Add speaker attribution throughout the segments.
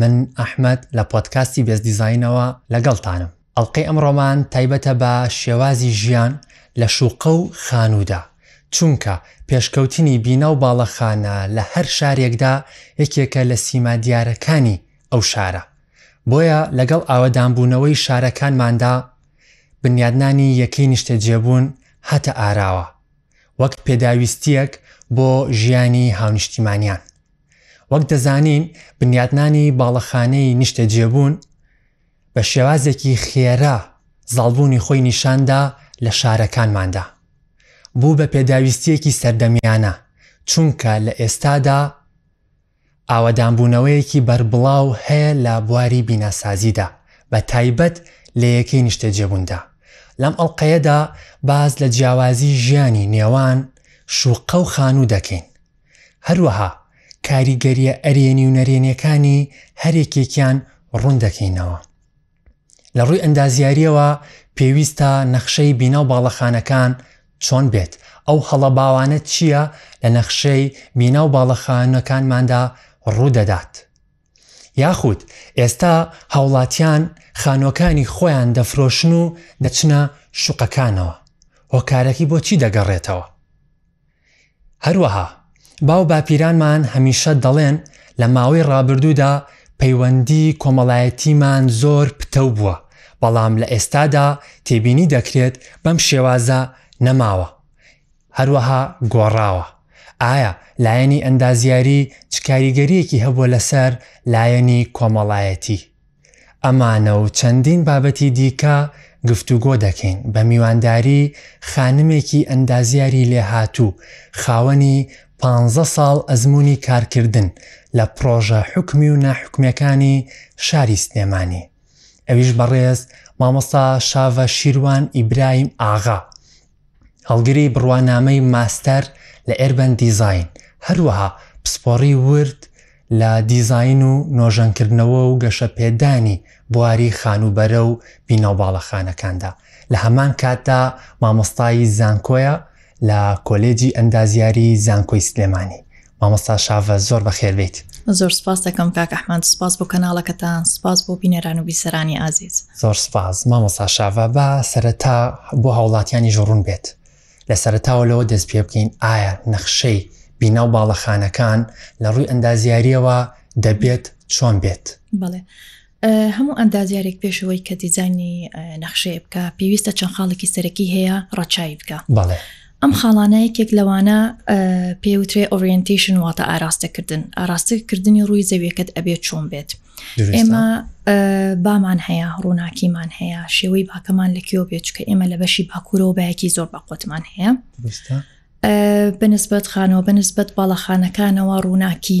Speaker 1: من ئەحمەد لە پۆدکاستی بێست دیزاینەوە لەگەڵتانم ئەڵلقەی ئەمڕۆمان تایبەتە بە شێوازی ژیان لە شوقە و خانوودا چونکە پێشکەوتنی بینا و باڵەخانە لە هەر شارێکدا یەکێکە لە سیما دیارەکانی ئەو شارە بۆیە لەگەڵ ئاوەدانبوونەوەی شارەکانماندا بنیادنانی یەکەی نیشتەجێبوون هاتە ئاراوە وەک پێداویستیەک بۆ ژیانی هاونیشتیمانیان وەک دەزانین بنیاتنانی باڵەخانەی نیشتەجێبوون بە شێوازێکی خێرا زاڵبوونی خۆی نیشاندا لە شارەکانماندا بوو بە پێداویستیەکی سەردەمیانە چونکە لە ئێستادا ئاوەدانبوونەوەیەکی بەربڵاو هەیە لە بواری بیناسازیدا بە تایبەت لە یەکەی نیشتەجێبووندا لەم ئەڵلقەیەدا باز لە جیاوازی ژیانی نێوان شوقە و خانوو دەکەین هەروەها کاریگەرییە ئەرێنی و نەرێنیەکانی هەرێکێکیان ڕوون دەکەینەوە. لە ڕووی ئەندازیاریەوە پێویستە نەخشەی بینا و باڵەخانەکان چۆن بێت ئەو هەڵە باوانە چییە لە نەخشەی بینا و باڵەخانەکانماندا ڕوودەدات یاخود ئێستا هاوڵاتیان خانوەکانی خۆیان دەفرۆشن و دەچنە شوقەکانەوە هۆکارەکەی بۆچی دەگەڕێتەوە هەروەها باو باپیرانمان هەمیشە دەڵێن لە ماوەی ڕابردوودا پەیوەندی کۆمەڵایەتیمان زۆر پتەو بووە بەڵام لە ئێستادا تێبینی دەکرێت بەم شێوازە نەماوە هەروەها گۆڕاوە ئایا لایەنی ئەندازیاری چ کاریگەریەکی هەبووە لەسەر لایەنی کۆمەڵایەتی؟ ئەمانە و چەندین بابەتی دیکە گفتوگۆ دەکەین بە میوانداری خانمێکی ئەندازیاری لێهاتوو خاوەنی پانزە ساڵ ئەزموونی کارکردن لە پڕۆژە حکومی و ناحکومەکانی شاری سلێمانی ئەویش بەڕێز مامۆستا شاڤە شیروان ئیبرایم ئاغا هەڵگری بڕوانامەی ماستەر لە ئێربەن دیزاین، هەروەها پسپۆڕی ورد لە دیزاین و نۆژەنکردنەوە و گەشەپێدانی بواری خانووبەرە و بینا و باڵەخانەکاندا، لە هەمان کاتدا مامۆستای زانکۆیە لە کۆلێجی ئەندازیاری زانکۆی سلێمانی مامۆستا شاڤە زۆر بەخێر بێیت.
Speaker 2: زۆر سوپاست دەکەم کاک ئەحمەد، سوپاس بۆ کەناڵەکەتان، سوپاس بۆ بینەران و بیسەرانی ئازیز.
Speaker 1: زۆر سوپاس مامۆستا شاڤە، با سەرەتا بۆ هاوڵاتیانیش ڕوون بێت، لە سەرەتاوە لەوە دەست پێ بکەین ئایا نەخشەی بینا و باڵەخانەکان لە ڕووی ئەندازیارییەوە دەبێت چۆن بێت؟
Speaker 2: بەڵێ هەموو ئەندازیارێک پێشەوەی کە دیزانی نەخشەیە بکە پێویستە چەند خاڵێکی سەرەکی هەیە ڕەچوی بکە
Speaker 1: بەڵێ
Speaker 2: ئەم خاڵانە یەکێک لەوانە پێوترێ ئۆریەنتیشن واتە ئاراستەکردن ئاراستەکردنی ڕووی زەویەکەت ئەبێت چۆن بێت ئێمە بامان هەیە ڕووناکیمان هەیە شێوەی باکەمان لە کێوە بێت چکە ئێمە لە بەشی باکوورەوە بەیەکی زۆر بەقوتمان هەیە بەنسبەت خانەوە بەنسبەت باڵەخانەکانەوە ڕووناکی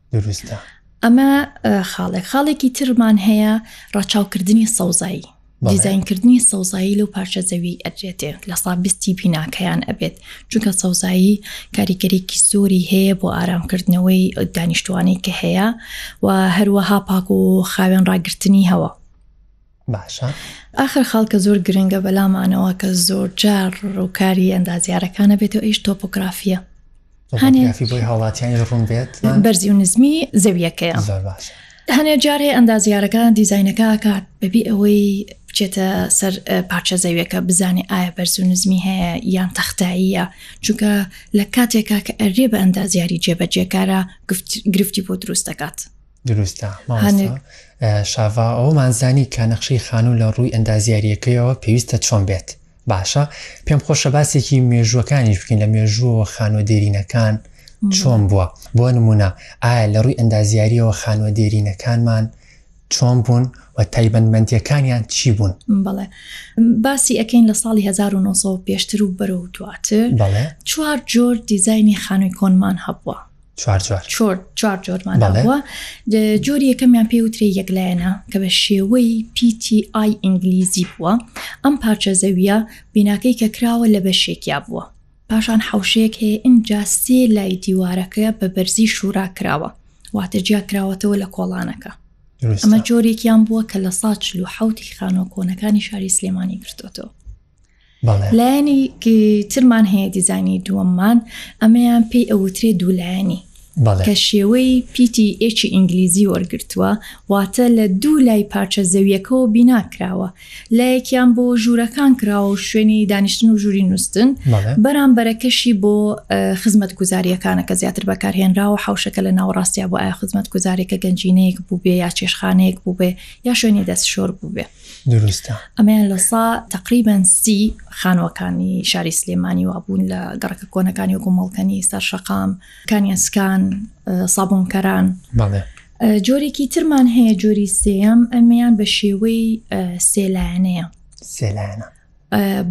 Speaker 2: دروستە ئەمە خاڵێک خاڵێکی ترمان هەیە ڕاچاوکردنی سەوزایی دیزینکردنی سەوزایی لەو پارچە زەوی ئەدرێتێ لە سابستی بیناکەیان ئەبێت چونکە سەوزایی کاریگەرێکی زۆری هەیە بۆ ئارامکردنەوەی دانیشتوانی کە هەیە و هەروەها پاک و خاوێن ڕاگررتنی هەوە
Speaker 1: باشە
Speaker 2: ئاخر خەڵکە زۆر گرنگە بەلامانەوە کە زۆر جار ڕووکاری ئەندازیارەکانە بێتەوە ئیش تۆپۆگرافیە
Speaker 1: بۆی هاوڵاتیانی ڕوون بێت
Speaker 2: بەرزی و نزمی زەویەکەیە زۆر باش هەنێ جارێ ئەندازیارەکە دیزینەکە ئاکات بەبی ئەوەی بچێتە سەر پارچە زەویەکە بزانێ ئایا بەرز و نزمی هەیە یان تەختاییە چونکە لە کاتێکا کە ئەرێ بە ئەندازیاری جێبەجێکارە گرفتی بۆ دروست دەکات
Speaker 1: دروستە شاڤا ئەومانزانی کە نەخشەی خانوو لە ڕووی ئەندازیاریەکەیەوە پێویستە چۆن بێت باشە پێم خۆشە باسێکی مێژووەکانیش بکەین لە مێژووەوە خانوە دێرینەکان چۆن بووە بۆ نمونە ئایا لە ڕووی ئەندازیاریەوە خانوە دێرینەکانمان چۆن بوون و تایبەتمەندیەکانیان چی بوون
Speaker 2: بڵێ باسی ئەەکەین لە ساڵی 1970 پێشتر و بەرەو دواتر چوار جۆر دیزایانی خانووی کۆنمان هەبووە چوار جۆرمان بووە جۆری یەکەمیان پێ وترێ یەکلایەنە کە بە شێوەی PTI ئینگلیزی بووە ئەم پارچە زەویە بیناکەی کە کراوە لە بەشێکیا بووە پاشان حوشەیەک هەیە ئینجا سێ لای دیوارەکەیە بە بەرزی شورا کراوە واتە جیا کراوەتەوە لە کۆڵانەکە ئەمە جۆرێکیان بووە کە لە ساچل و حوتی خانۆ کۆنەکانی شاری سلێمانی گرتوەوە لایەنی ترمان هەیە دیزانی دووەممان ئەمەیان پێی ئەوترێ دوولایەنی کە شێوەی پیتی ئێکی ئینگلیزی وەرگتووە واتە لە دوو لای پارچە زەویەکەەوە بیناکراوە لایەکیان بۆ ژوورەکان کراوە و شوێنی دانیشتن و ژووری نووسن بەرامبەرەکەشی بۆ خزمەت گوزاریەکانە کە زیاتر بەکارهێنراوە حوشەکە لە ناوەڕاستیا بۆ ئایا خزمەت گوزارێکە گەنجینەیەک بووبێ یا چێشخانەیەک بووبێ یا شوێنی دەست شۆر بووبێ
Speaker 1: دروستە
Speaker 2: ئەمەیان لە سا تقریبان سی خانوەکانی شاری سلێمانی وابوون لە گەڕەکە کۆنەکانی و گومەڵکەنی سەر شەقام کانیسکان سابونکەران بەڵێ جۆرێکی ترمان هەیە جۆری سێەم ئەمیان بە شێوەی سێلایەنەیە
Speaker 1: سێلایەنە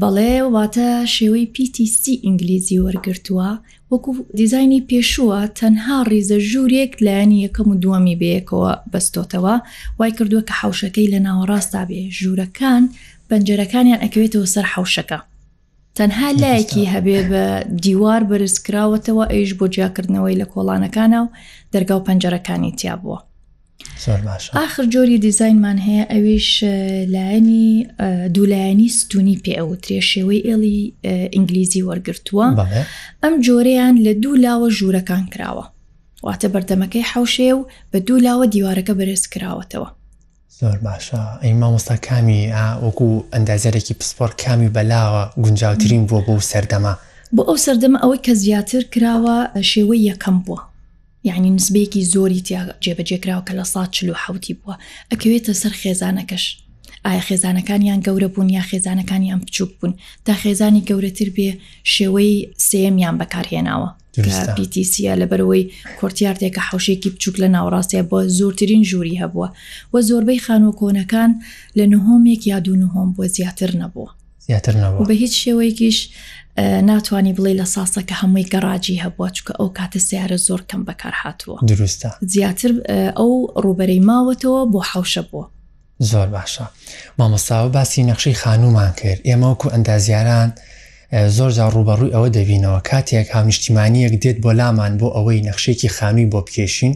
Speaker 2: بەڵێ واتە شێوەی PTC ئینگلیزی وەرگرتووە وەکو دیزایانی پێشووە تەنها ڕیزە ژوورێک لایەنی یەکەم و دووەمی بەیەکەوە بەستۆتەوە وای کردووە کە حوشەکەی لە ناوەڕاستا بێ ژوورەکان پەنجەرەکانیان ئەکەوێتەوە سەر حوشەکە تەنها لایەکی هەبێ بە دیوار بەرزکراوەتەوە ئەیش بۆ جیاکردنەوەی لە کۆڵانەکانە و دەرگا و پەنجەرەکانی تیا بووە ئاخر جۆری دیزینمان هەیە ئەویش لایەنی دوولایەنی ستونی پێ ئەوترێ شێوەی ئێڵی ئینگلیزی وەرگتووە ئەم جۆرەیان لە دوو لاوە ژوورەکان کراوە واتە بەردەمەکەی حوشێ و بە دوو لاوە دیوارەکە بەرز کراوەتەوە
Speaker 1: زۆر باشە ئەی مامۆستا کامی وەکو ئەندازەرێکی پسپۆر کامی بەلاوە گونجاوترین بووە بۆ سەردەما
Speaker 2: بۆ ئەو سەردەمە ئەوەی کە زیاتر کراوە شێوەی یەکەم بووە یعنی نسبەیەکی زۆری تیا جێبەجێکراوە کە لە سا چل و حوتی بووە ئەکەوێتە سەر خێزانەکەش ئایا خێزانەکانیان گەورە بوون یا خێزانەکانیان بچووک بوون تا خێزانی گەورەتر بێ شێوەی سێمیان بەکارهێناوە پیتیسیە لە بەرەوەی کۆرتیارتێکە حوشێکی بچووک لە ناوڕاستە بۆ زۆرترین ژووری هەبووە و زۆربەی خانوو کۆنەکان لە نهۆمێک یا دوو نهۆم بۆ زیاتر نەبووە
Speaker 1: زیاتر نەوە
Speaker 2: بە هیچ شێوەیەکیش ناتوانانی بڵێ لە ساسە کە هەمووی گەڕاجی هەبووە چکە ئەو کاتە سیارە زۆر کەم بەکار هاتووە
Speaker 1: دروستە
Speaker 2: زیاتر ئەو ڕوبەرەی ماوەتەوە بۆ حوشە بووە
Speaker 1: زۆر باشە مامەساوە باسی نەخشەی خانومان کرد ئێمەوەکو ئەندازیاران زۆر جا ڕوبەڕووی ئەوە دەبینەوە کاتێک هاونیشتیمانیەک دێت بۆ لامان بۆ ئەوەی نەخشێکی خانووی بۆ بکێشین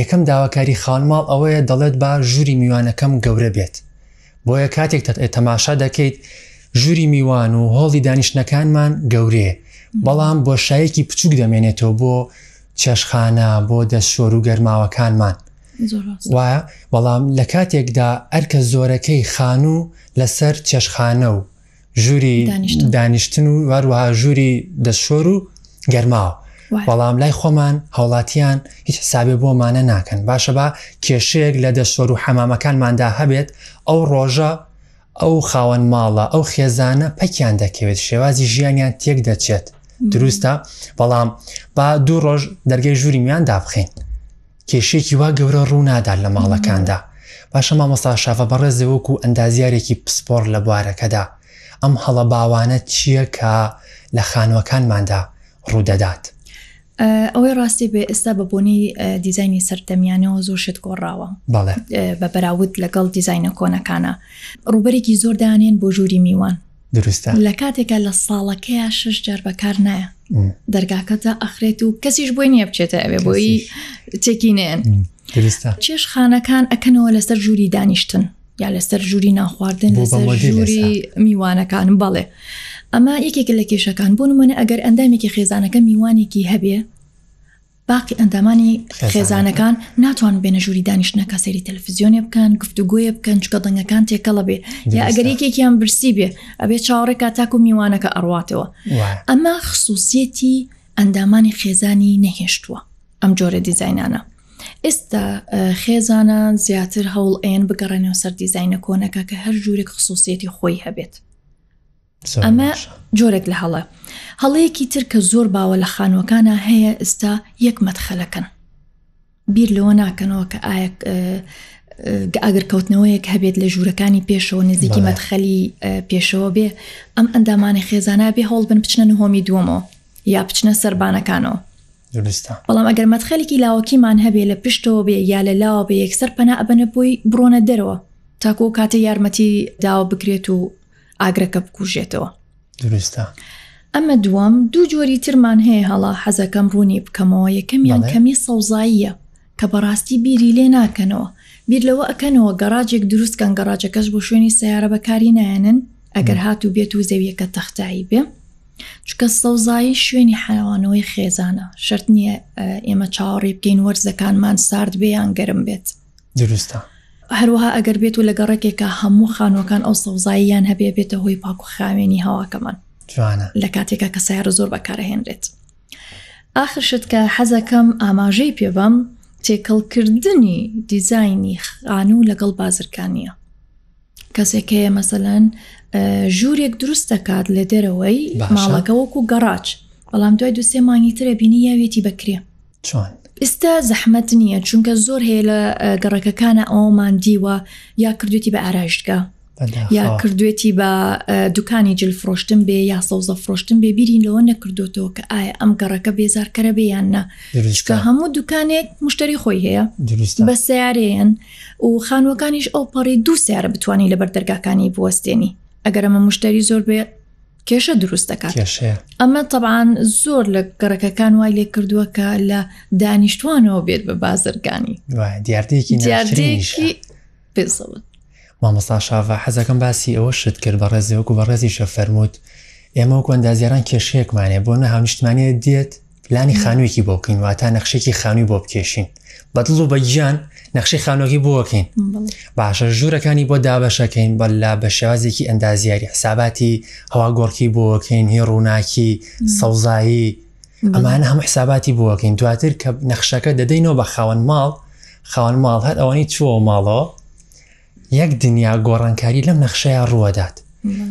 Speaker 1: یەکەم داواکاری خانماڵ ئەوەیە دەڵێت با ژووری میوانەکەم گەورە بێت بۆیە کاتێک تەماشا دەکەیت ژووری میوان و هۆڵی دانیشتنەکانمان گەورێ بەڵام بۆ شایەکی بچووک دەمێنێتەوە بۆ چێشخانە بۆ دەست شۆر و گەرماوەکانمان وایە بەڵام لە کاتێکدا ئەرکە زۆرەکەی خانوو لەسەر چێشخانە و ژووری دانیشتن و واروها ژووری دەستشۆر و گەرماوە بەڵام لای خۆمان هاوڵاتیان هیچ حسابێ بۆمانە ناکەن باشە بە کێشەیەک لە دەستۆر و حەمامەکانماندا هەبێت ئەو ڕۆژە ئەو خاوەن ماڵە ئەو خێزانە پەکیان دەکەوێت شێوازی ژیانیان تێک دەچێت دروستە بەڵام با دوو ڕۆژ دەرگەی ژووری میان دابخین کێشەیەکی وا گەورە ڕوو نادات لە ماڵەکاندا. باشە مامۆستا شەفە بەڕێزێ وەکو ئەندازیارێکی پسپۆڕ لە بوارەکەدا ئەم هەڵە باوانە چییە کە لە خانووەکانماندا ڕوو دەدات؟
Speaker 2: ئەوەی ڕاستی بێ ئێستا بە بۆنەی دیزینی سەردەمیانەوە زۆر شت گۆڕاوە بە بەراود لەگەڵ دیزینە کۆنەکانە ڕوبەرێکی زۆر دانێن بۆ ژووری میوان
Speaker 1: دروستە
Speaker 2: لە کاتێکا لە ساڵەکەیا شش جار بەکار نایە دەرگاکەدا ئەخرێت و کەسیش بۆی نییە بچێتە ئەوێ بۆی تێکی نێن چێش خانەکان ئەکەنەوە لەسەر ژووری دانیشتن یا لەسەر ژووری ناخواردن ژووری میوانەکانم بەڵێ ئەمە یەکێک لە کێشەکان بۆ منە ئەگەر ئەندامێکی خێزانەکە میوانێکی هەبێ باقی ئەندامانی خێزانەکان ناتوان بێنە ژووری دانیشتنەکە سەیری تەلەفزیۆنێ بکەن گفتوگوۆیە بکەن چکە دەنگەکان تێکەڵە بێ یا ئەگەر یەکێکیان برسی بێ ئەبێ چاوەڕێکا تاکو میوانەکە ئەڕاتەوە ئەمە خصوصیەتی ئەندامانی خێزانی نەهێشتووە ئەم جۆرە دیزینانە ئێستا خێزانە زیاتر هەوڵ ئەن بگەڕێنەوە سەر دیزینە کۆنەکە کە هەر ژوورێک خصوصیەتی خۆی هەبێت ئەمە جۆرێک لە هەڵە هەڵەیەکی تر کە زۆر باوە لە خانووەکانە هەیە ئستا یەک مەدخەلەکەن بیر لەوە ناکەنەوە کە ئایا ئەگەر کەوتنەوەیەک هەبێت لە ژوورەکانی پێشەوە نزیکی مەدخەلی پێشەوە بێ ئەم ئەندامانی خێزانە بێ هەوڵ بن بچنە نهۆمی دووەمەوە یا بچنە
Speaker 1: سەربانەکانەوە
Speaker 2: بەڵام ئەگەر مەدخەلێکی لاوەکیمان هەبێ لە پشتەوە بێ یا لە لاوە بە یەکسەر پەنا ئەبەنە بۆی بڕۆنە دەرەوە تاکۆ کاتە یارمەتی داوە بکرێت و ئاگرەکە بکوژێتەوە
Speaker 1: دروستە
Speaker 2: ئەمە دووەم دوو جۆری ترمان هەیە هەڵا حەزەکەم ڕوونی بکەمەوە یەکەمیان کەمی سەوزاییە کە بەڕاستی بیری لێ ناکەنەوە بیر لەوە ئەکەنەوە گەڕاجێک دروستکەن گەڕاجەکەش بۆ شوێنی سیارە بەکاری نایەنن ئەگەر هات و بێت و زەویەکە تەختایی بێ چکە سەوزایی شوێنی حەوانەوەی خێزانە شرت نییە ئێمە چاوەڕێ بکەین وەرزەکانمان سارد بێیان گەرم بێت
Speaker 1: دروستە.
Speaker 2: هەروەها ئەگەر بێت و لە گەڕەکێکا هەموو خانووەکان ئەو سەوزاییان هەبێ ئەبێتە هۆی پاک و خاوێنی هەواکەمان.
Speaker 1: جوانە.
Speaker 2: لە کاتێکا کە سیارە زۆر بەکارەهێنرێت. ئاخر شت کە حەزەکەم ئاماژەی پێ بەم تێکەڵکردنی دیزاینی خانوو لەگەڵ بازرگانیە. کەسێک هەیە مەسەلەن ژوورێک دروست دەکات لە دەرەوەی
Speaker 1: باشە.
Speaker 2: ماڵەکە وەکو گەڕاج بەڵام دوای دوسێ مانگی ترە بینی یاوێتی بەکرێ
Speaker 1: چۆن؟
Speaker 2: ئستا زەحمەت نییە چونکە زۆر هەیە لە گەڕەکەکانە ئەومان دیوە یا کردوێتی بە ئاراشتگە یا کردوێتی بە دوکانی جل فرۆشتن بێ یا سەوزە فرۆشتن بێ بیرین لەوە نەکردوێتەوە کە ئایا ئەم گەڕەکە بێزارکەرە بێ یان
Speaker 1: نا
Speaker 2: دروستکە هەموو دوکانێک مشتری خۆی هەیە بە سیارەیەن و خانوەکانیش ئەو پەڕی دوو سیارە بتانی لەبەر دەرگاکانی بوەستێنی ئەگەر ئەمە مشتری زۆر بێ کێشە دروست دەکات ئەمە طبعاان زۆر لە گەڕەکەکان وای لێ کردووە کە لە دانیشتوانەوە بێت بە بازرگانی
Speaker 1: دیاردەیەکی
Speaker 2: دیاردەیەکی پێزەوت
Speaker 1: مامۆستا شاڤ حەزەکەم باسی ئەوە شت کرد بە ڕێزیوەکو بە ڕێزیشە فەرمووت ئێمە وەکو ئەندازیاران کێشەیەکمانێ بۆ نە هاونیشتمانەیە دێت لانی خانوویەکی بۆ بکەین واتە نەخشێکی خانووی بۆ بکێشین بەدڵ و بەگیان نەخشی خانۆکی بۆکەین باشە ژوورەکانی بۆ دابەشەکەین بەلا بە شێوازێکی ئەندازیاری حساباتی هەوا گۆڕکی بۆکەین هی ڕووناکی سەوزایی ئەمانە هەم حساباتی بۆکەین دواتر کە نەخشەکە دەدەینەوە بە خاوەن ماڵ خاوەن ماڵ هەر ئەوانی چووە ماڵەوە یەک دنیا گۆڕانکاری لەم نەخشەیە ڕووەدات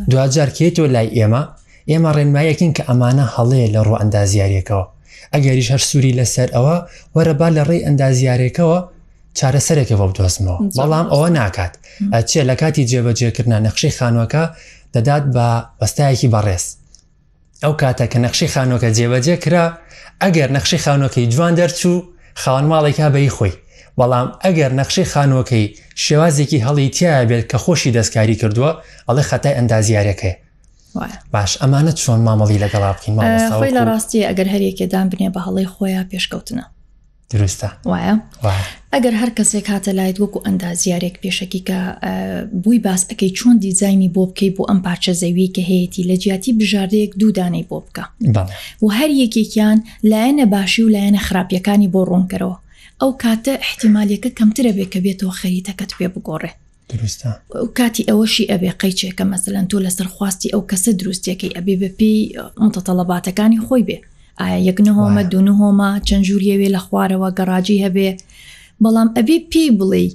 Speaker 1: دواجار کێتەوە لای ئێمە ئێمە ڕێنمایەکین کە ئەمانە هەڵەیە لە ڕوو ئەندازیارێکەوە ئەگەریش هەر سووری لەسەر ئەوە وەرەبا لە ڕێی ئەندازیارێکەوە چارەسەرێکە بۆ بدۆزمەوە بەڵام ئەوە ناکات ئەچێ لە کاتی جێبەجێکردنا نەخشەی خانوەکە دەدات بە وەستایەکی بەڕێز ئەو کاتە کە نەخشی خانۆکە جێبەجێ کرا ئەگەر نەخشی خانۆکەی جوان دەرچوو خاوەن ماڵێکا بەی خۆی بەڵام ئەگەر نەخشی خانۆکەی شێوازێکی هەڵی تایە بێت کە خۆشی دەستکاری کردووە ئەڵێ خەتای ئەندازیارەکەی باش ئەمانە چۆن مامەڵی لەگەڵا بکەین
Speaker 2: خۆی لە ڕاستی ئەگەر هەریەکێدان بنێ بە هەڵی خۆیان پێشکەوتنە
Speaker 1: دروستە
Speaker 2: وایە ئەگەر هەر کەسێک هاتە لایت وەکو ئەندازیارێک پێشکی کە بووی باس ئەەکەی چۆن دیزایانی بۆ بکەی بۆ ئەم پارچە زەوی کە هەیەی لە جیاتی بژاردەیەک دوودانەی بۆ بکە و هەر یەکێکیان لایەنە باشی و لایەنە خراپیەکانی بۆ ڕوونکەرەوە ئەو کاتە احتیمالەکە کەمترە بێ کە بێتەوە خەریتەکەت پێ بگۆڕێ
Speaker 1: دروستە
Speaker 2: و کاتی ئەوەشی ئەبێ قەیچێکە مەسەلەن تۆ لەسەر خواستی ئەو کەسە دروستێکی ئەبێ بەپی متەتەڵەباتەکانی خۆی بێ ئایا یەک نهۆمە دو نهۆمە چەند ژووریەوێ لە خوارەوە گەڕاجی هەبێ بەڵام ئەبێ پێی بڵێ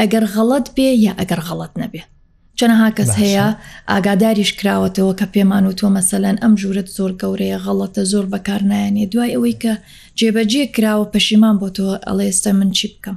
Speaker 2: ئەگەر غەڵت بێ یا ئەگەر غەڵت نەبێ چەنەها کەس هەیە ئاگاداریش کراوەتەوە کە پێمان و تۆ مەسەلەن ئەم ژورت زۆر گەورەیە غەڵەتە زۆر بەکارنایەنێ دوای ئەوەی کە جێبەجێ کراوە پەشیمان بۆ تۆ ئەڵێستا من چی بکەم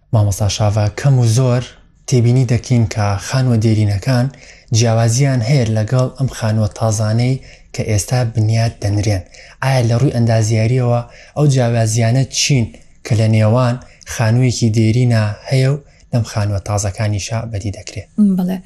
Speaker 1: مامۆستا شاڤە، کەم و زۆر تێبینی دەکەین کە خانووە دێرینەکان جیاوازییان هەیە لەگەڵ ئەم خانووە تازانەی کە ئێستا بنیات دەنرێن، ئایا لە ڕووی ئەندازیارییەوە ئەو جیاوازییانە چین کە لە نێوان خانوویەکی دێرینا هەیە و لەم خانووە تازەکانیشا بەدی
Speaker 2: دەکرێ؟ بەڵێ.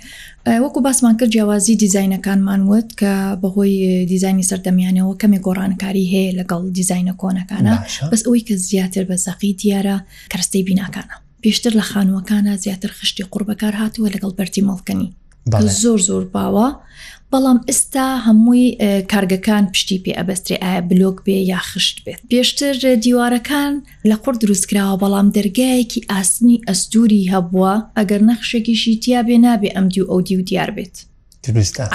Speaker 2: وەکو باسمان کرد جیاوازی دیزاینەکانمان وت کە بەهۆی دیزاینی سەردەمیانەوە کەمێک گۆڕانکاری هەیە لەگەڵ دیزاینە کۆنەکانە، بەس ئەوەی کە زیاتر بە زەقی دیارە، کەرەستەی بیناکانە پێشتر لە خانووەکانە زیاتر خشتی قوڕ بەکار هاتووە لەگەڵ بەرتی مەڵکەنی زۆر زۆر باوە بەڵام ئستا هەمووی کارگەکان پشتی پێ ئەبەستێ ئایا بلۆک بێ یا خشت بێت پێشتر دیوارەکان لە قڕ دروستکراوە بەڵام دەرگایەکی ئاسنی ئەستوری هەبووە ئەگەر نەخشێکیشی تیا بێ نابێ ئەم دیو ئەو دیو دیار بێت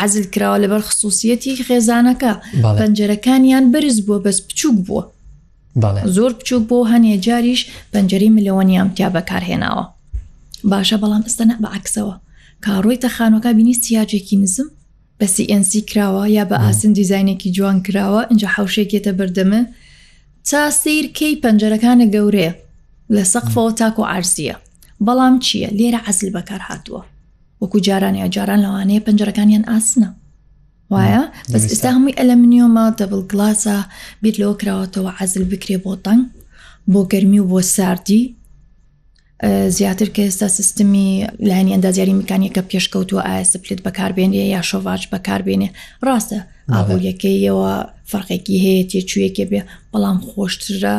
Speaker 2: عزل کراوە لەبەر خصوصیەتی خێزانەکە پەنجەرەکانیان بەرز بووە بەس بچووک بووە زۆر بچوک بۆ هەنێ جاریش پەنجەری ملەوەنیان تیا بەکارهێناوە باشە بەڵام ئستا نە بە عکسەوە کاڕۆی تە خانوەکە بینی سیاجێکی نزم بە CNC کراوە یا بە ئاسن دیزینێکی جوان کراوە اینجا حوشێکێتە بەردەمە چا سیر کەی پەنجەرەکانە گەورەیە لە سەقفەوە تاکو عرسیە بەڵام چییە لێرە عزل بەکار هاتووە وەکو جارانە جاران لەوانەیە پەنجەرەکانیان ئاسنە وایە بەس ئستا هەمووی ئەلەمنیۆمە دەبڵ گلاسە بیر لەوە کراوەتەوە عزل بکرێ بۆ تەنگ بۆ گەرمی و بۆ ساردی زیاتر کە ئێستا سیستمی لانی ئەندازیاری میکانیکە پێشکەوتووە ئایا سپلت بەکاربێنێ یا شۆڤاج بەکاربێنێ ڕاستە ئابووریەکەیەوە فەرقێکی هەیە تێچوویەکێ بێ بەڵام خۆشترە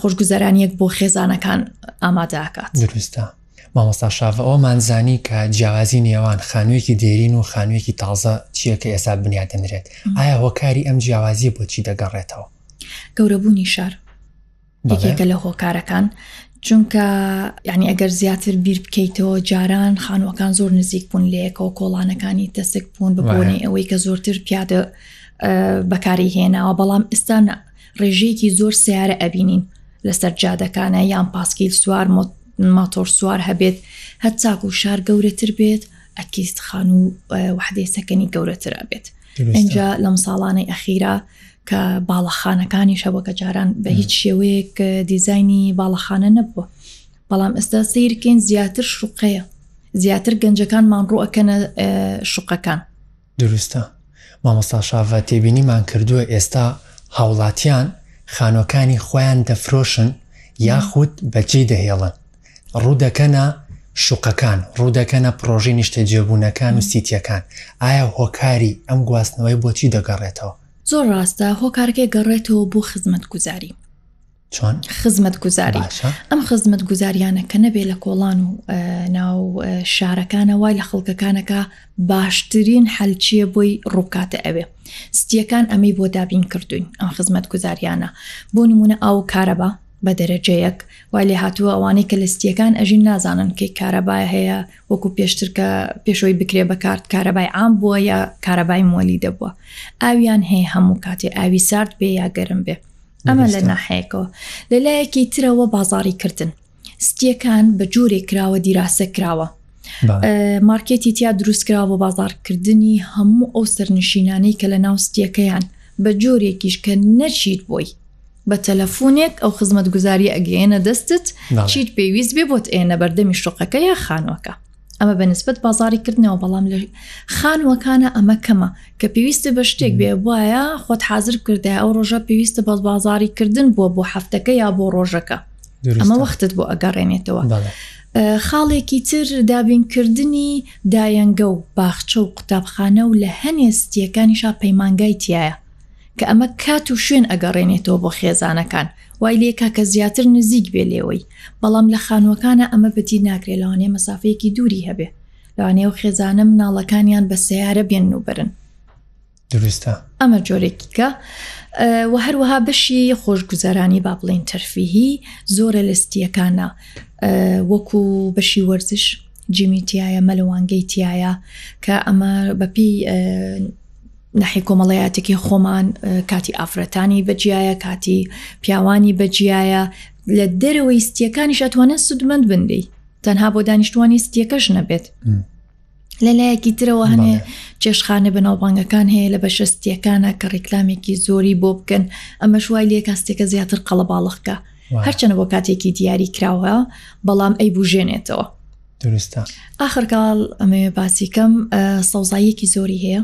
Speaker 2: خۆشگوزەرانیەک بۆ خێزانەکان ئامادەکات
Speaker 1: دروستە مامۆستا شاڤە ئەوەمان زانی کە جیاوازی نێوان خانوویەکی دێرین و خانوویەکی تازە چییە کە ئێستا بنیاد دەنرێت ئایا هۆکاری ئەم جیاوازیە بۆچی دەگەڕێتەوە
Speaker 2: گەورەبوونی شار یەکێکە لە هۆکارەکان چونکە یعنی ئەگەر زیاتر بیر بکەیتەوە جاران خانووەکان زۆر نزیک بوون لەیەکەوە کۆڵانەکانی تەسک بوون ببوونی ئەوەی کە زۆرتر پیادە بەکاری هێناوە بەڵام ئێستانە ڕێژەیەکی زۆر سیارە ئەبینین لەسەر جادەکانە یان پاسکیل سوار ماتۆر سوار هەبێت هەر چاک و شار گەورەتر بێت ئەکیست خان و وحدەی سەکەنی گەورەتر ئەبێت ئەجا لەم ساڵانەی ئەخیرا کە باڵەخانەکانی شەوەکە جاران بە هیچ شێوەیەک دیزایانی باڵەخانە نەبووە بەڵام ئێستا سیرکەین زیاتر شوقەیە زیاتر گەنجەکانمان ڕوەکەنە شوقەکان
Speaker 1: دروستە مامۆستا شاڤە تێبینیمان کردووە ئێستا هاوڵاتیان خانوەکانی خۆیان دەفرۆشن یاخود بەجێی دەهێڵن ڕوودەکەنە شوقەکان ڕوودەکەنە پڕۆژی نیشتەجێبوونەکان و سیتیەکان ئایا هۆکاری ئەم گواستنەوەی بۆچی دەگەڕێتەوە؟
Speaker 2: زۆر ڕاستە هۆکارەکەی گەڕێتەوە بۆ خزمەتگوزاری.
Speaker 1: چۆن
Speaker 2: خزمەت گوزاری ئەم خزمەت گوزاریانە کە نەبێ لە کۆڵان و ناو شارەکانە وای لە خەڵکەکانەکە باشترین حەلچیە بۆی ڕووکاتە ئەوێ ستیەکان ئەمەی بۆ دابین کردوین ئەم خزمەت گوزاریانە بۆ نمونە ئاو کارەبا بە دەرەجەیەک وای لێ هاتووە ئەوانەی کە لە ستیەکان ئەژین نازانن کەی کارەبای هەیە وەکو پێشتر کە پێشەوەی بکرێ بەکارت کارەبای عام بووە یا کارەبای مۆلی دەبووە ئاویان هەیە هەموو کاتێ ئاوی سارد بێ یا گەرم بێ ئەمە لە ناحەیەکەوە لە لایەکی ترەوە بازاری کردن ستیەکان بە جۆرێک کراوە دیراسە کراوە مارکێتی تیا دروستکراوە بۆ بازارکردنی هەموو ئەو سەرنشینانەی کە لە ناو ستیەکەیان بە جۆرێکیش کە نەچیت بۆی بە تەلەفۆنێک ئەو خزمەت گوزاری ئەگەێنە دەستت چیت پێویست بێ بۆت ئێنە بەردەمی شوقەکە یا خانوەکە ئەمە بە نسبت بازاری کردنەوە بەڵام لە خانووەکانە ئەمە کەمە کە پێویستە بە شتێک بێ وایە خۆت حاضر کردای ئەو ڕۆژە پێویستە بەڵ بازاری کردن بووە بۆ هەفتەکە یا بۆ ڕۆژەکە ئەمە وەختت بۆ ئەگەڕێنێتەوە خاڵێکی تر دابینکردنی دایەنگە و باخچە و قوتابخانە و لە هەنێ ستیەکانیشا پەیمانگای تایە کە ئەمە کات و شوێن ئەگەڕێنێتەوە بۆ خێزانەکان وای لێکا کە زیاتر نزیک بێ لێوەی بەڵام لە خانووەکانە ئەمە بەدی ناکرێت لەوانەیە مەسافەیەکی دووری هەبێ لەوانەیە و خێزانە مناڵەکانیان بە سیارە بێن و برن
Speaker 1: دروستە
Speaker 2: ئەمە جۆرێکیکە و هەروەها بەشی خۆشگوزەرانی با بڵین تەرفیهی زۆرە لە ستیەکانە وەکو بەشی وەرزش جیمیتیایە مەلەوانگەی تایە کە ئەمە بەپی نەحی کۆمەڵەیاتێکی خۆمان کاتی ئافرەتانی بەجیایە کاتی پیاوانی بەجیایە لە دەرەوەی ستیەکانیش ئەتوانن سودمەند بندی تەنها بۆ دانیشتوانی ستیەکەش نەبێت لە لایەکی ترەوە هەنێ چێشخانە بەناوبانگەکان هەیە لە بەشەستیەکانە کە ڕێکلامێکی زۆری بۆ بکەن ئەمە شوای لێ کاستێکە زیاتر قەڵەباڵخکە هەرچەنە بۆ کاتێکی دیاری کراوە بەڵام ئەی بژێنێتەوە
Speaker 1: دروستە
Speaker 2: ئاخر کاڵ ئەمێ باسیکەم سەوزاییەکی زۆری هەیە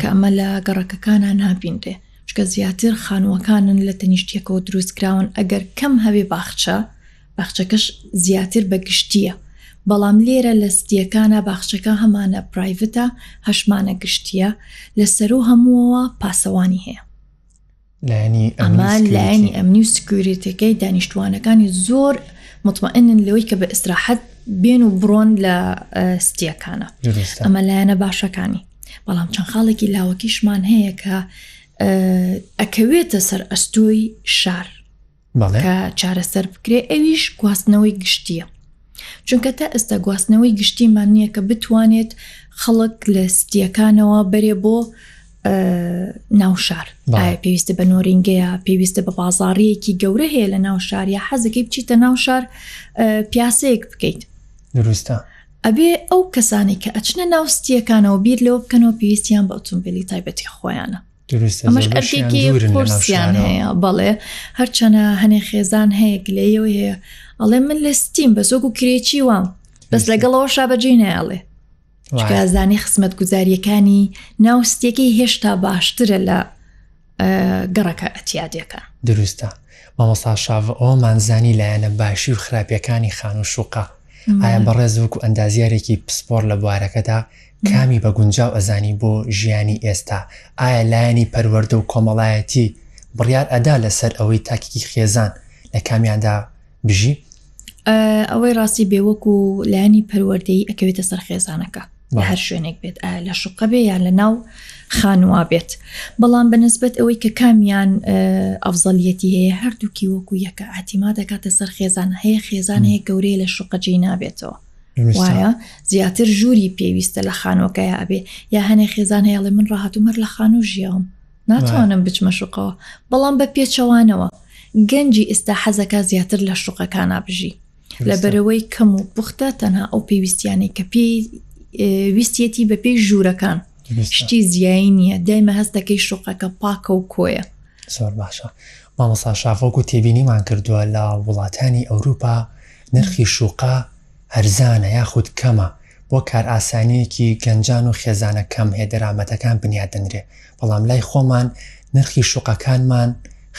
Speaker 2: کە ئەمە لە گەڕەکەکانە نابینرێ چکە زیاتر خانووەکانن لە تەنیشتەکەەوە دروستکراون ئەگەر کەم هەوێ باخچە باخچەکەش زیاتر بە گشتیە بەڵام لێرە لە ستیەکانە باخچەکە هەمانە پرایڤتە هەشمانە گشتیە لە سەرو هەمووەوە پاسەوانی هەیە ئەمە لایەنی ئەمنی و سکوریتەکەی دانیشتوانەکانی زۆر مطمئنن لەوەی کە بە ئیسراحەت بێن و بڕۆن لە ستیەکانە ئەمە لایەنە باشەکانی بەڵام چەند خاڵێکی لاوەکیشمان هەیە کە ئەکەوێتە سەر ئەستۆی شار کە چارەسەر بکرێ ئەویش گواستنەوەی گشتیە چونکە تا ئێستا گواستنەوەی گشتیمان نییە کە بتوانێت خەڵک لە ستیەکانەوە بەرێ بۆ ناوشار پێویستە بە نۆرینگەیە پێویستە بە بازاڕیەکی گەورە هەیە لە ناوشار یا حەزەکەی بچیتە ناوشار پیاسەیەک بکەیت
Speaker 1: دروستە
Speaker 2: ئەبێ ئەو کەسانی کە ئەچنە ناوستیەکانەوە بیر لەوە بکەنەوە پێویستیان بە ئۆتۆمبیلی تایبەتی خۆیانە ئەمەش ئەرکێکی قورسیان هەیە بەڵێ هەرچەنە هەنێ خێزان هەیە گلەیەوە هەیە ئەڵێ من لە ستیم بە زۆک و کرێکی وام بەس لەگەڵەوە شابەجێ نایڵێ چکزانی خزمەت گوزاریەکانی ناو ستێکی هێشتا باشترە لە گەڕەکە ئەتیادەکە
Speaker 1: دروستە مامەسا شاڤ ئەومانزانی لایەنە باشی و خراپەکانی خان و شوقا ئایا بەڕێز وکو ئەندازیارێکی پسپۆر لە بوارەکەدا کامی بە گونجاو ئەزانی بۆ ژیانی ئێستا؟ ئایا لایەنی پەروەردە و کۆمەڵایەتی بڕیار ئەدا لەسەر ئەوەی تاکێکی خێزان لە کامیاندا بژی؟
Speaker 2: ئەوەی ڕاستی بێ وەکو لایەنی پەروەردەی ئەکەوێتە سەر خێزانەکە لە هەر شوێنێک بێت ئایا لە شوقە بێ یان لە ناو خانووا بێت بەڵام بە نسبەت ئەوەی کە کامیان ئەفزەلیەتی هەیە هەردووکی وەکو یەکە ئاتیما دەکاتە سەر خێزان هەیە خێزان هەیە گەورەیە لە شوقەجێ نابێتەوە وایە زیاتر ژووری پێویستە لە خانۆکەی ئابێ یا هەنێ خێزان هەیەڵێ من ڕاهاتوم هەر لە خانوو ژیاوم ناتوانم بچمە شوقەوە بەڵام بە پێچەوانەوە گەنجی ئێستا حەزەکە زیاتر لە شوقەکانە بژی لە بەرەوەی کەم و پوختە تەنها ئەو پێویستیانەی کە پێی ویستەتی بە پێی ژوورەکان شتی زیایی نییە دایمە هەستەکەی شوقەکە پاکە و کۆیە
Speaker 1: زۆر باشە مامۆستا شاف وەکو تێبینیمان کردووە لە وڵاتانی ئەوروپا نرخی شوقە هەرزانە یاخود کەمە بۆ کار ئاسانیەکی گەنجان و خێزانە کەم هێ دەرامەتەکان بنیاد دەنرێ بەڵام لای خۆمان نرخی شوقەکانمان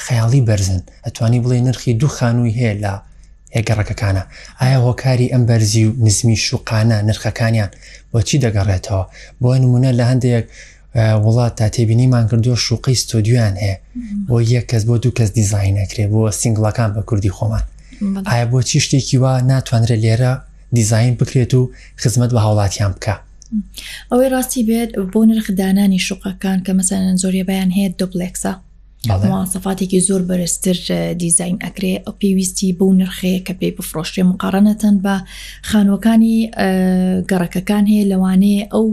Speaker 1: خەیاڵی بەرزن ئەتوانی بڵێ نرخی دوو خانووی هەیە لە هێگەڕەکەکانە ئایا هۆکاری ئەم بەرزی و نزمی شوقانە نرخەکانیان بۆچی دەگەڕێتەوە بۆ نمونە لە هەندێک وڵات تا تێبینیمان کردووە شوقەی ستۆدیویان هەیە بۆ یەک کەس بۆ دوو کەس دیزین نەکرێ بۆ سنگڵەکان بە کوردی خۆمان ئایا بۆچی شتێکی وا ناتوانرە لێرە دیزین بکرێت و خزمەت بە هاوڵاتیان بکە
Speaker 2: ئەوەی ڕاستی بێت بۆ نرخدانانی شوقەکان کە مەسەن زۆریێبیان هەیە دۆپلێکسە مواسەفاتێکی زۆر بەرزتر دیزین ئەکرێ ئەو پێویستی بۆ نرخەیە کە پێی بفرۆشتێ مقارنەتەن بە خانوەکانی گەڕەکەکان هەیە لەوانەیە ئەو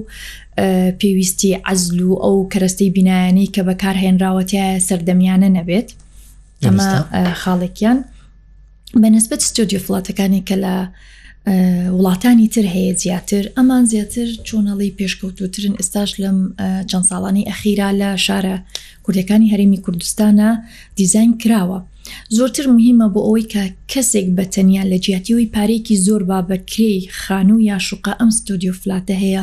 Speaker 2: پێویستی عزل و ئەو کەرەستەی بینایانی کە بەکارهێنراوەتیایە سەردەمیانە نەبێت ئەمە خاڵێکیان. بە نسبەت ستۆدیۆ فڵاتەکانی کە لە وڵاتانی تر هەیە زیاتر ئەمان زیاتر چۆنەڵی پێشکەوتوترن ئێستاش لەم چەند ساڵانی ئەخیرا لە شارە کوردەکانی هەرێمی کوردستانە دیزین کراوە زۆرتر مهمە بۆ ئەوەی کە کەسێک بە تەنیا لە جیاتیەوەی پارێکی زۆر با بەکرێی خانوو یا شوقە ئەم ستۆدیۆ فلاتە هەیە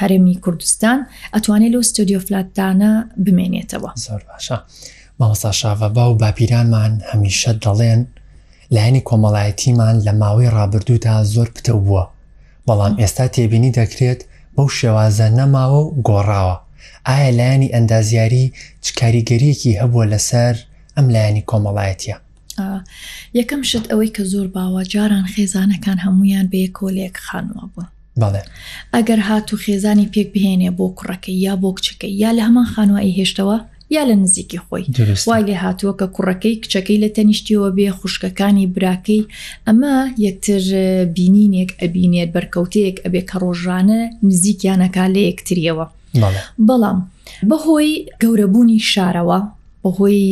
Speaker 2: هەرێمی کوردستان ئەتوانێت لەو ستۆدیۆ فلاتدانە بمێنێتەوە
Speaker 1: زۆر باشە مامۆستا شاڤە با و باپیرانمان هەمیشە دەڵێن لایەنی کۆمەڵایەتیمان لە ماوەی ڕابردوودا زۆر پتە بووە بەڵام ئێستا تێبینی دەکرێت بەو شێوازە نەماوە و گۆڕاوە ئایا لایەنی ئەندازیاری چ کاریگەریەکی هەبووە لەسەر ئەم لایەنی کۆمەڵایەتە
Speaker 2: یەکەم شت ئەوەی کە زۆر باوە جاران خێزانەکان هەمویان بەیەکەوە لە یەک خانووە
Speaker 1: بوون
Speaker 2: ئەگەر هات و خێزانی پێک بهێنێ بۆ کوڕەکەی یا بۆ کچەکەی یا لە هەمان خانوایی هێشتەوە یا لە نزیکی خۆی وای لێ هاتووە کە کوڕەکەی کچەکەی لە تەنیشتیەوە بێ خوشکەکانی براکەی ئەمە یەکتر بینینێک ئەبینێت بەرکەوتەیەک ئەبێ کە ڕۆژانە نزیکیانەکە لە یەکتریەوە بەڵام بەهۆی گەورەبوونی شارەوە بەهۆی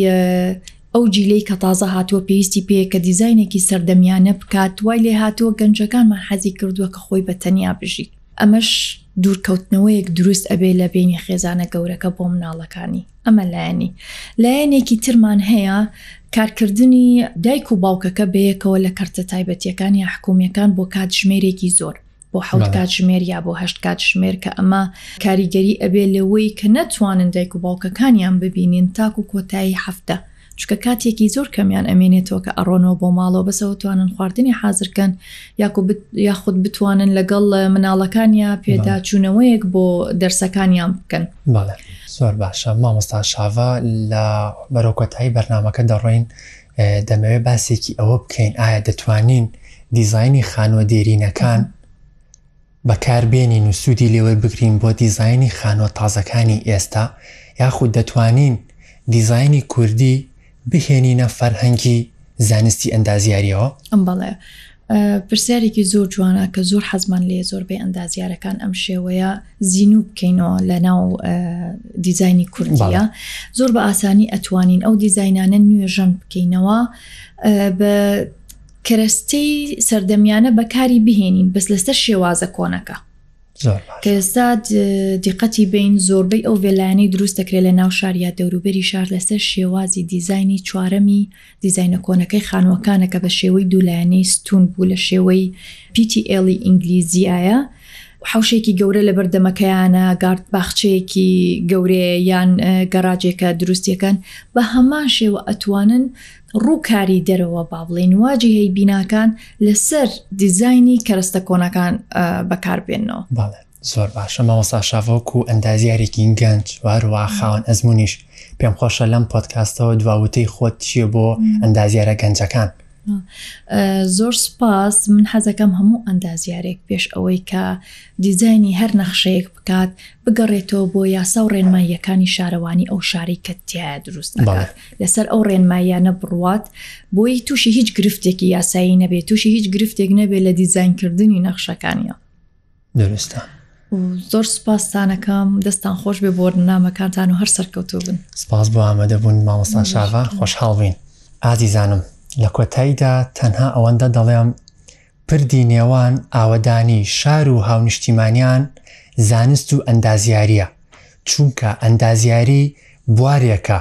Speaker 2: ئەو جیلەی کە تازە هاتووە پێویستی پێیە کە دیزاینێکی سەردەمیانە بکات، وای لێهاتووە گەنجەکانمان حەزی کردووە کە خۆی بە تەنیا بژی، ئەمەش دوورکەوتنەوەیەک دروست ئەبێت لە بەینی خێزانە گەورەکە بۆ مناڵەکانی، ئەمە لایەنی، لایەنێکی ترمان هەیە کارکردنی دایک و باوکەکە بەیەکەوە لە کەرتە تایبەتیەکان یا حکومیەکان بۆ کاتژمێرێکی زۆر، بۆ حوت کاتژمێر یا بۆ هەشت کاتژمێر کە ئەمە کاریگەری ئەبێ لەوەی کە نەتوانن دایک و باوکەکانیان ببینین تاکو کۆتایی هەفتە چکە کاتێکی زۆر کەمیان ئەمێنێتەوە کە ئەڕۆنەوە بۆ ماڵەوە بەسەوە توانن خواردنی حازرکەن یاکو یاخود بتوانن لەگەڵ مناڵەکانیان پێدا چوونەوەیەک بۆ دەرسەکانیان بکەن
Speaker 1: زۆر باشە مامۆستا شاڤا لە بەرەوکەتایی بەرنمەکە دەڕۆین دەمەوێت باسێکی ئەوە بکەین ئایا دەتوانین دیزایانی خانوە دێرینەکان بەکاربێنین و سوودی لێوەربگرین بۆ دیزایانی خانوە تازەکانی ئێستا یاخود دەتوانین دیزایانی کوردی بهێنینە فەرهەنگی زانستی ئەندازیاریەوە؟
Speaker 2: ئەم بەڵێ پرسیارێکی زۆر جوانە کە زۆر حەزمان لێ زۆربەی ئەندازیارەکان ئەم شێوەیە زیینوو بکەینەوە لە ناو دیزایانی کوردە زۆر بە ئاسانی ئەتوانین ئەو دیزینانە نوێژەن بکەینەوە بە کەرەستەی سەردەمیانە بەکاری بهێنین بەس لەسەر شێوازە کۆنەکە کەستا دیقەتی بین زۆربەی ئەو ڤێلایانی دروست دەکرێت لە ناو شاریا دەوروبەری شار لەسەر شێوازی دیزایانی چوارەمی دیزاینە کۆنەکەی خانووەکانە کە بە شێوەی دوو لایەنەی ستوون بوو لە شێوەی پیتی ئێڵی ئینگلیزیایە حوشێکی گەورە لە بەردەمەکەیانە گارد باخچەیەکی گەورەیە یان گەڕاجێکە دروستیەکان بە هەمان شێوە ئەتوانن ڕووکاری دەرەوە با بڵێن واجی هەی بیناکان لەسەر دیزایانی کەرەستە کۆنەکان بەکاربێنەوە.
Speaker 1: زۆر باشە مامۆستا شاڤە وەکو ئەندازیارێکی گەنج و هەروە خاوەن ئەزمونیش پێم خۆشە لەم پۆتکاستەوە دواوتەی خۆت چیە بۆ ئەندازیارە گەنجەکان
Speaker 2: زۆر سپاس من حەزەکەم هەموو ئەندازیارێک پێش ئەوەی کە دیزایانی هەر نەخشەیەک بکات بگەڕێتەوە بۆ یاسا و ڕێنماییەکانی شارەوانی ئەو شاری کە تایە دروست بکات لەسەر ئەو ڕێنماییانە بڕوات بۆی تووشی هیچ گرفتێکی یاسایی نەبێت تووشی هیچ گرفتێک نەبێت لە دیزینکردنی نەخشەکانیان
Speaker 1: دروستە
Speaker 2: زۆر سپاستانەکەم دەستان خۆش بێ بۆ نامەکانتان و هەر سەرکەوتو بن
Speaker 1: سپاس بۆ ئامادە بوون مامۆستا شاغا خۆشحاڵ بین ئازیزانم لە کۆتاییدا تەنها ئەوەندە دەڵێم پردی نێوان ئاوەدانی شار و هاونیشتیمانیان زانست و ئەندازیاریە چونکە ئەندازیاری بوارێکە